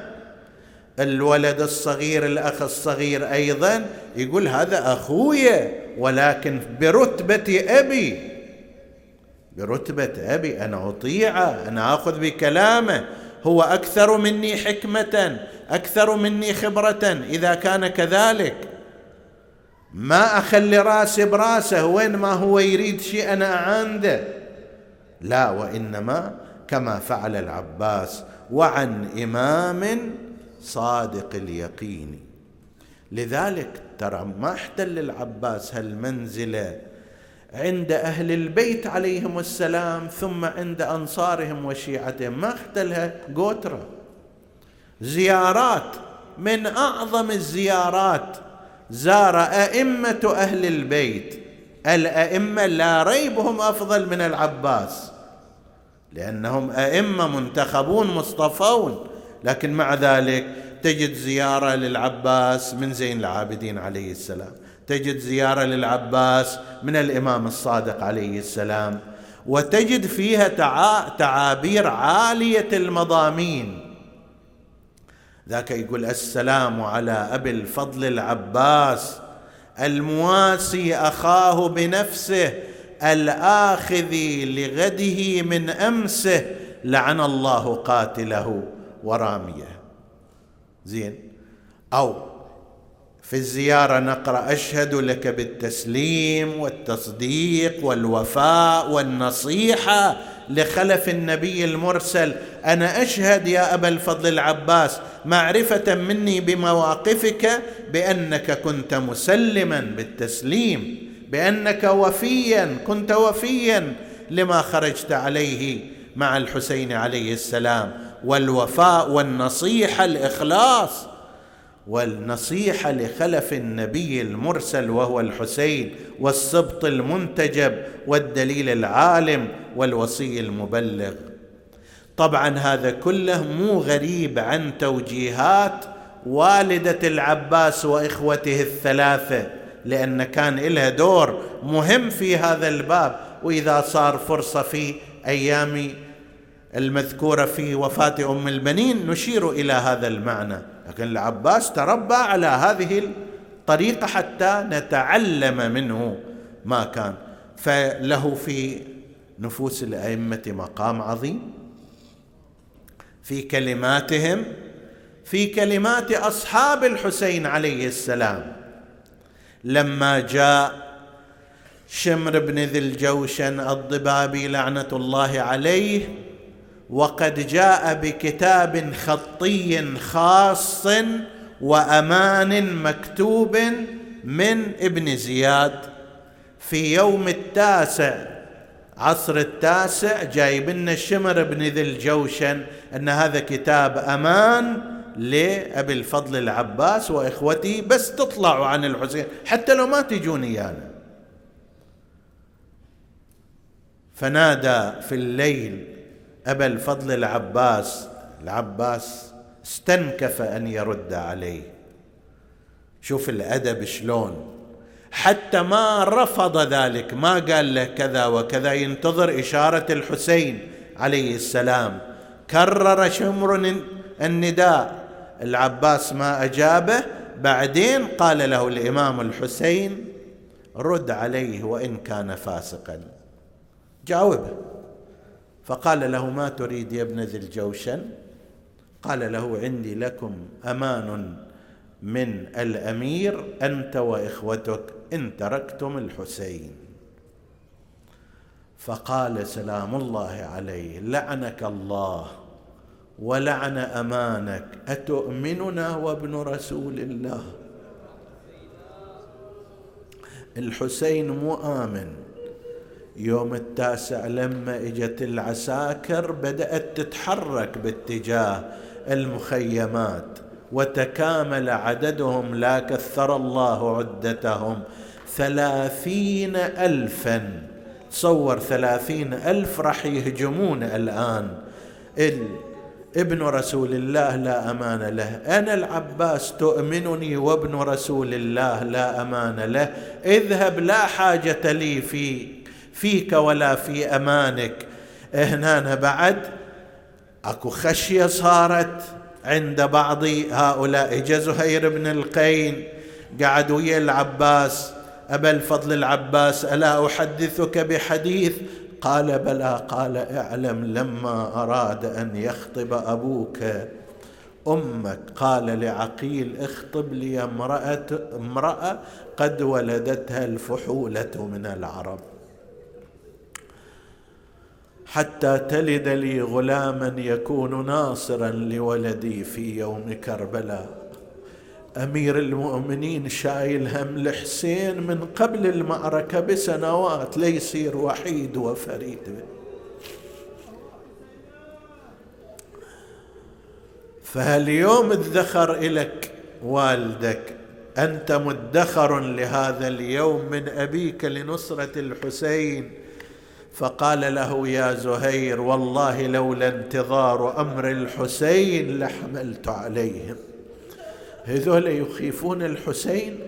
الولد الصغير الأخ الصغير أيضا يقول هذا أخويا. ولكن برتبة أبي برتبة أبي أنا اطيعه أنا آخذ بكلامه هو أكثر مني حكمة أكثر مني خبرة إذا كان كذلك. ما أخلي راسي براسه وين ما هو يريد شيء أنا عنده لا وإنما كما فعل العباس وعن إمام صادق اليقين. لذلك ترى ما احتل العباس هالمنزلة. عند أهل البيت عليهم السلام ثم عند أنصارهم وشيعتهم. ما احتلها قوتره زيارات من أعظم الزيارات زار أئمة أهل البيت. الأئمة لا ريب هم أفضل من العباس لأنهم أئمة منتخبون مصطفون. لكن مع ذلك تجد زيارة للعباس من زين العابدين عليه السلام. تجد زيارة للعباس من الإمام الصادق عليه السلام. وتجد فيها تعابير عالية المضامين. ذاك يقول السلام على أبي الفضل العباس المواسي أخاه بنفسه الآخذ لغده من أمسه لعن الله قاتله وراميه. زين. أو في الزيارة نقرأ أشهد لك بالتسليم والتصديق والوفاء والنصيحة لخلف النبي المرسل. أنا أشهد يا أبا الفضل العباس معرفة مني بمواقفك بأنك كنت مسلما بالتسليم بأنك وفيا كنت وفيا لما خرجت عليه مع الحسين عليه السلام. والوفاء والنصيحه الإخلاص والنصيحه لخلف النبي المرسل وهو الحسين والسبط المنتجب والدليل العالم والوصي المبلغ. طبعا هذا كله مو غريب عن توجيهات والدة العباس وإخوته الثلاثة لأن كان لها دور مهم في هذا الباب وإذا صار فرصة في أيام المذكورة في وفاة أم البنين نشير إلى هذا المعنى. لكن العباس تربى على هذه الطريقة حتى نتعلم منه ما كان. فله في نفوس الأئمة مقام عظيم. في كلماتهم في كلمات أصحاب الحسين عليه السلام. لما جاء شمر بن ذي الجوشن الضبابي لعنة الله عليه وقد جاء بكتاب خطي خاص وأمان مكتوب من ابن زياد. في يوم التاسع عصر التاسع جايب لنا الشمر بن ذي الجوشن أن هذا كتاب أمان لأبي الفضل العباس واخوته بس تطلعوا عن الحسين حتى لو ما تجوني يعني فنادى في الليل أبا الفضل العباس العباس استنكف أن يرد عليه. شوف الأدب شلون. حتى ما رفض ذلك ما قال له كذا وكذا ينتظر إشارة الحسين عليه السلام. كرر شمر النداء. العباس ما أجابه. بعدين قال له الإمام الحسين رد عليه وإن كان فاسقا. جاوبه. فقال له ما تريد يا ابن ذي الجوشن؟ قال له عندي لكم أمان من الأمير أنت وإخوتك إن تركتم الحسين. فقال سلام الله عليه لعنك الله ولعن أمانك أتؤمننا وابن رسول الله؟ الحسين مو آمن. يوم التاسع لما إجت العساكر بدأت تتحرك باتجاه المخيمات وتكامل عددهم لا كثر الله عدتهم ثلاثين ألفا. تصور ثلاثين ألف راح يهجمون الآن. ابن رسول الله لا أمان له. أنا العباس تؤمنني وابن رسول الله لا أمان له. اذهب لا حاجة لي في فيك ولا في أمانك. هنا بعد. أكو خشية صارت عند بعض هؤلاء. اجا زهير بن القين. قعد ويا العباس. أبا الفضل العباس ألا أحدثك بحديث؟ قال بلى. قال اعلم لما أراد أن يخطب أبوك. أمك. قال لعقيل اخطب لي امرأة امرأة قد ولدتها الفحولة من العرب. حتى تلد لي غلاما يكون ناصرا لولدي في يوم كربلاء. أمير المؤمنين شايل هم الحسين من قبل المعركة بسنوات ليصير وحيد وفريد. فهاليوم ادخر لك والدك أنت مدخر لهذا اليوم من أبيك لنصرة الحسين. فقال له يا زهير والله لولا انتظار أمر الحسين لحملت عليهم. هذول يخيفون الحسين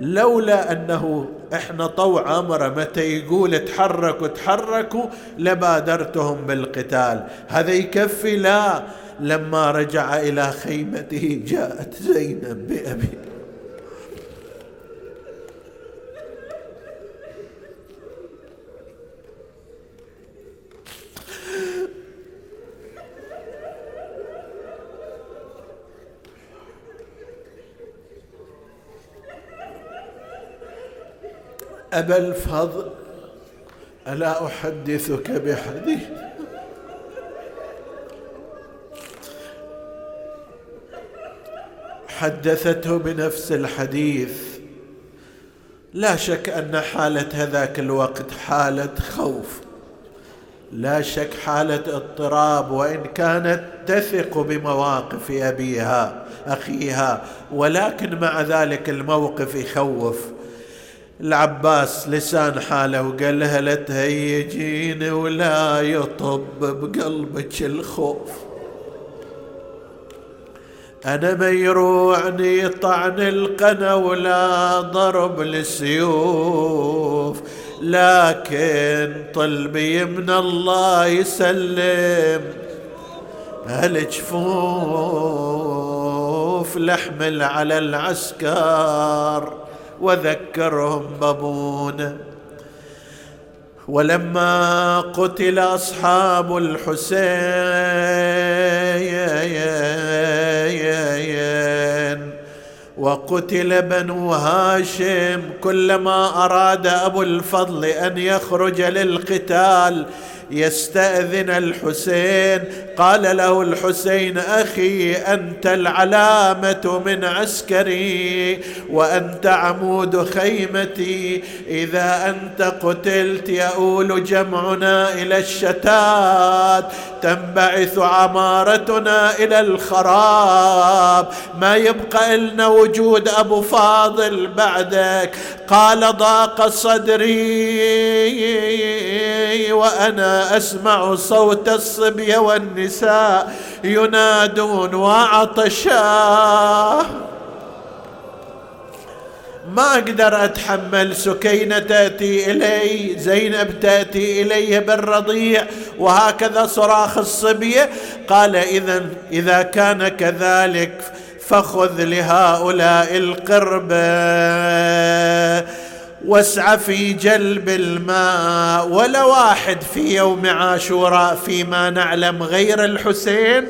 لولا أنه إحنا طوع امره متى يقول تحركوا تحركوا لبادرتهم بالقتال. هذا يكفي لا لما رجع إلى خيمته جاءت زينب بأبي. أبا الفضل ألا أحدثك بحديث حدثته بنفس الحديث. لا شك أن حالة هذاك الوقت حالة خوف. لا شك حالة اضطراب وإن كانت تثق بمواقف أبيها أخيها ولكن مع ذلك الموقف يخوف. العباس لسان حاله وقال لها لا تهيجين ولا يطب بقلبك الخوف. أنا ما يروعني طعن القنا ولا ضرب السيوف لكن طلبي من الله يسلم هالجفوف لحمل على العسكر. وذكرهم بابونا ولما قتل أصحاب الحسين وقتل بنو هاشم كلما أراد أبو الفضل أن يخرج للقتال يستأذن الحسين. قال له الحسين أخي أنت العلامة من عسكري وأنت عمود خيمتي. إذا أنت قتلت يؤول جمعنا إلى الشتات تنبعث عمارتنا إلى الخراب. ما يبقى لنا وجود أبو فاضل بعدك. قال ضاق صدري وأنا أسمع صوت الصبيه والنساء ينادون وعطشاه ما أقدر أتحمل سكينة تأتي إلي زينب تأتي إلي بالرضيع. وهكذا صراخ الصبيه قال اذا إذا كان كذلك فخذ لهؤلاء القربه واسعى في جلب الماء ولا واحد في يوم عاشوراء فيما نعلم غير الحسين.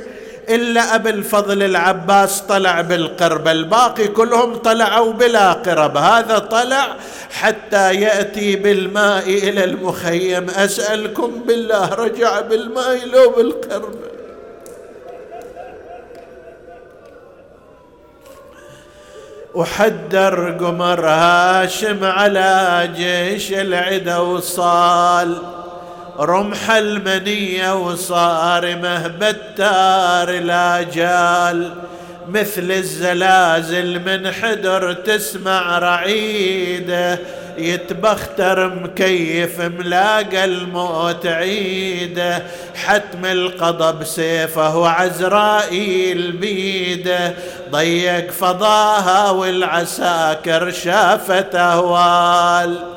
إلا أبي الفضل العباس طلع بالقرب الباقي كلهم طلعوا بلا قرب. هذا طلع حتى يأتي بالماء إلى المخيم. أسألكم بالله رجع بالماء لو بالقرب. وحدر قمر هاشم على جيش العدا وصال. رمح المنية وصارمه بتار الآجال مثل الزلازل من حدر تسمع رعيده يتبختر مكيف ملاقى الموت عيده حتم القضى بسيفه وعزرائيل بيده ضيق فضاها والعساكر شافت اهوال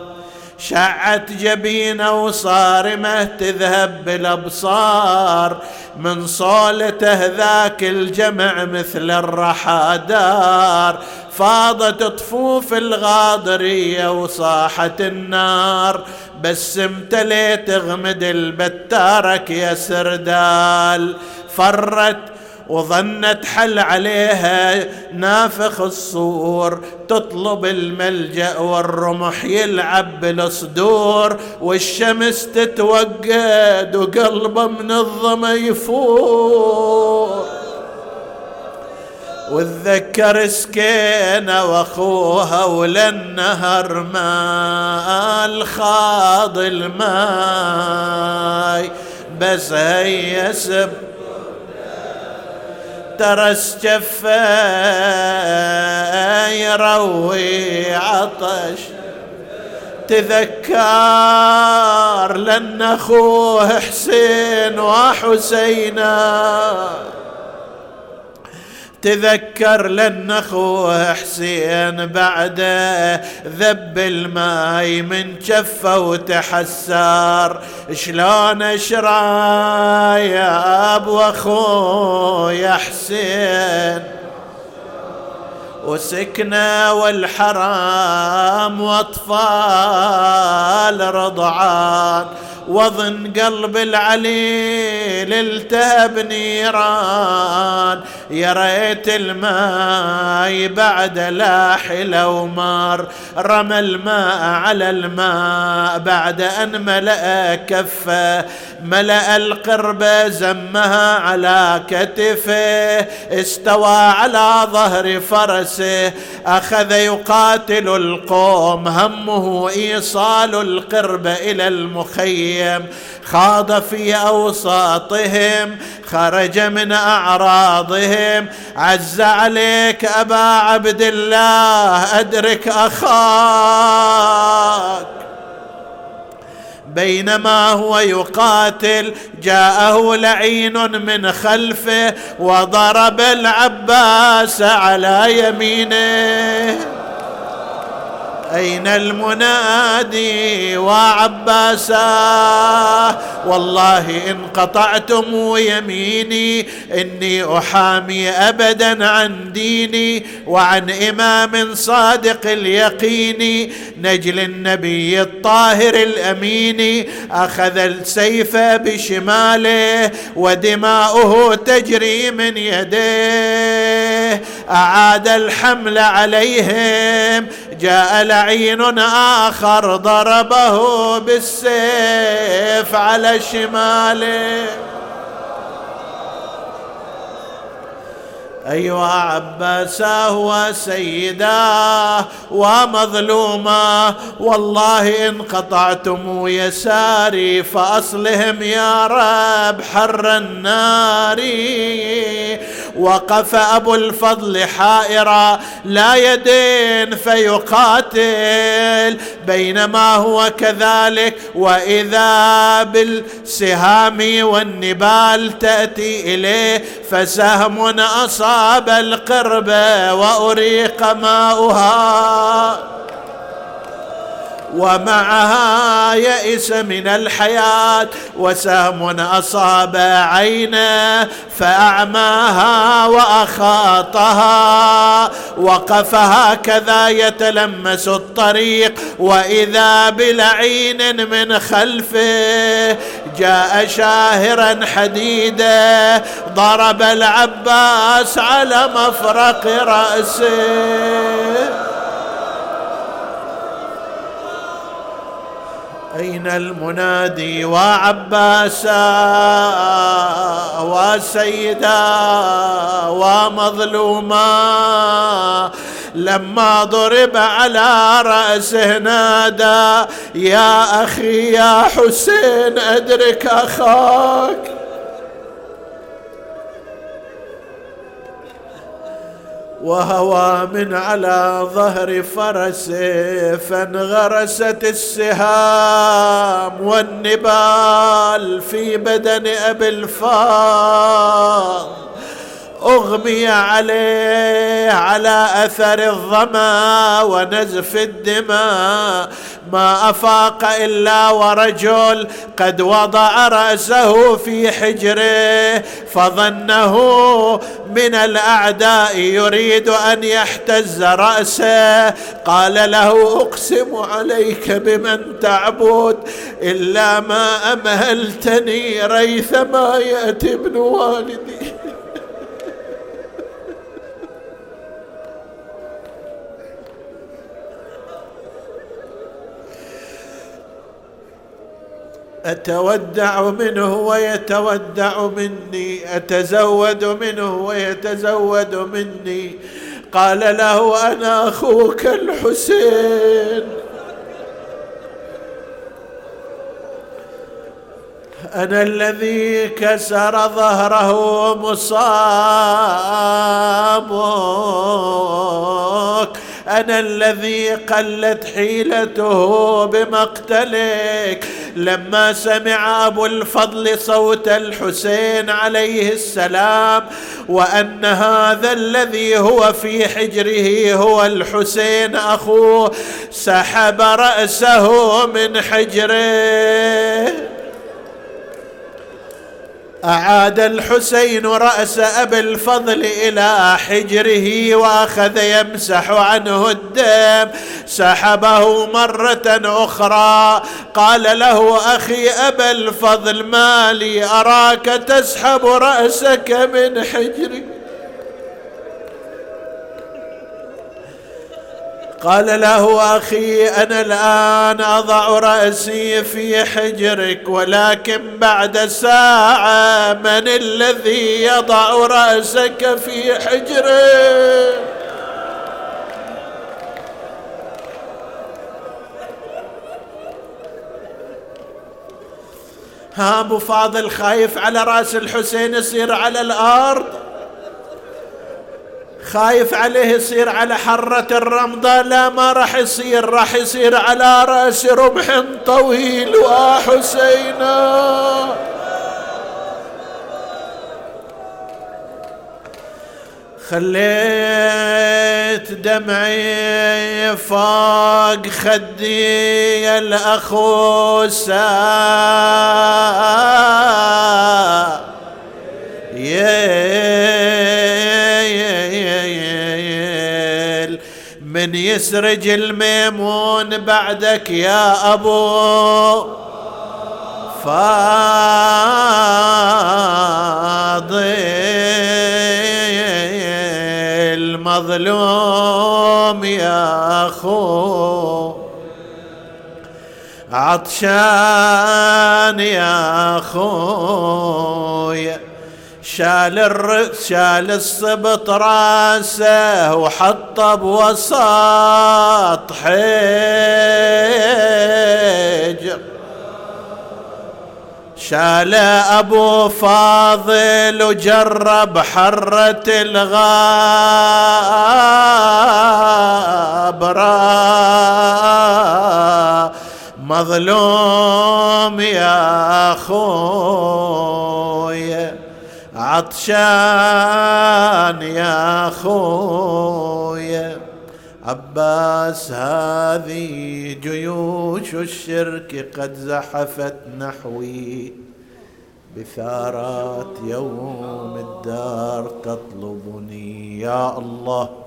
شعت جبينه وصارمه تذهب بالابصار. من صولته ذاك الجمع مثل الرحى دار فاضت طفوف الغاضرية وصاحت النار. بس امتليت اغمد البتارك يا سردال. فرت وظنت حل عليها نافخ الصور تطلب الملجأ والرمح يلعب بالصدور والشمس تتوقد وقلبه من الظما يفور. وتذكر سكينة وأخوها وللنهر ما الخاض الماي بس هي سب ترس جفه يروي عطش. تذكر لأن أخوه حسين وحسينا. تذكر لن أخوه حسين بعده ذب الماي من جفه وتحسر. شلون اشرى يا أبو أخويا حسين؟ وسكنة والحرام وأطفال رضعان. وظن قلب العليل التهب نيران. يا ريت الماء بعد لاح لو مار رمى الماء على الماء بعد أن ملأ كفه. ملأ القربة زمها على كتفه استوى على ظهر فرسه. أخذ يقاتل القوم همه إيصال القربة إلى المخيم. خاض في أوساطهم خرج من أعراضهم. عز عليك أبا عبد الله أدرك أخاك. بينما هو يقاتل جاءه لعين من خلفه وضرب العباس على يمينه. أين المنادي وعباسا؟ والله إن قطعتم يميني إني أحامي أبدا عن ديني وعن إمام صادق اليقين. نجل النبي الطاهر الأمين أخذ السيف بشماله ودماؤه تجري من يديه. أعاد الحمل عليهم جاء لعين آخر ضربه بالسيف على شماله. أيها عباساه وسيداه ومظلوما. والله إن قطعتم يساري فأصلهم يا رب حر النار. وقف أبو الفضل حائرا لا يدين فيقاتل بينما هو كذلك. وإذا بالسهام والنبال تأتي إليه فسهم أصاب القرب وأريق ماؤها. ومعها يئس من الحياة وسهم أصاب عينه فأعماها وأخاطها وقف هكذا يتلمس الطريق وإذا بلعين من خلفه جاء شاهرا حديدا ضرب العباس على مفرق رأسه أين المنادي وعباسا وسيدا ومظلوما لما ضرب على رأسه نادى يا أخي يا حسين أدرك أخاك وهوى من على ظهر فرسه فانغرست السهام والنبال في بدن أبي الفاض أغمي عليه على أثر الظمأ ونزف الدماء. ما أفاق إلا ورجل قد وضع رأسه في حجره فظنه من الأعداء يريد أن يحتز رأسه. قال له أقسم عليك بمن تعبد إلا ما أمهلتني ريثما يأتي ابن والدي. أتودع منه ويتودع مني أتزود منه ويتزود مني. قال له أنا أخوك الحسين. أنا الذي كسر ظهره مصابك أنا الذي قلت حيلته بمقتلك. لما سمع أبو الفضل صوت الحسين عليه السلام وأن هذا الذي هو في حجره هو الحسين أخوه سحب رأسه من حجره. أعاد الحسين رأس أبي الفضل إلى حجره وأخذ يمسح عنه الدم. سحبه مرة أخرى. قال له أخي أبا الفضل ما لي أراك تسحب رأسك من حجري قال له أخي أنا الآن أضع رأسي في حجرك ولكن بعد ساعة من الذي يضع رأسك في حجره؟ ها أبو فاضل خايف على رأس الحسين يصير على الأرض؟ خايف عليه يصير على حرة الرمضة. لا ما راح يصير راح يصير على رأس رمح طويل. وحسينا خليت دمعي فوق خدي الأخو يا من يسرج الميمون بعدك يا أبو فاضل المظلوم يا أخو عطشان يا أخوي. شال الرأس شال الصبط راسه وحطه بوسط حجر. شال أبو فاضل وجرب حرة الغابرة مظلوم يا أخوي. عطشان يا أخوي عباس هذه جيوش الشرك قد زحفت نحوي. بثارات يوم الدار تطلبني. يا الله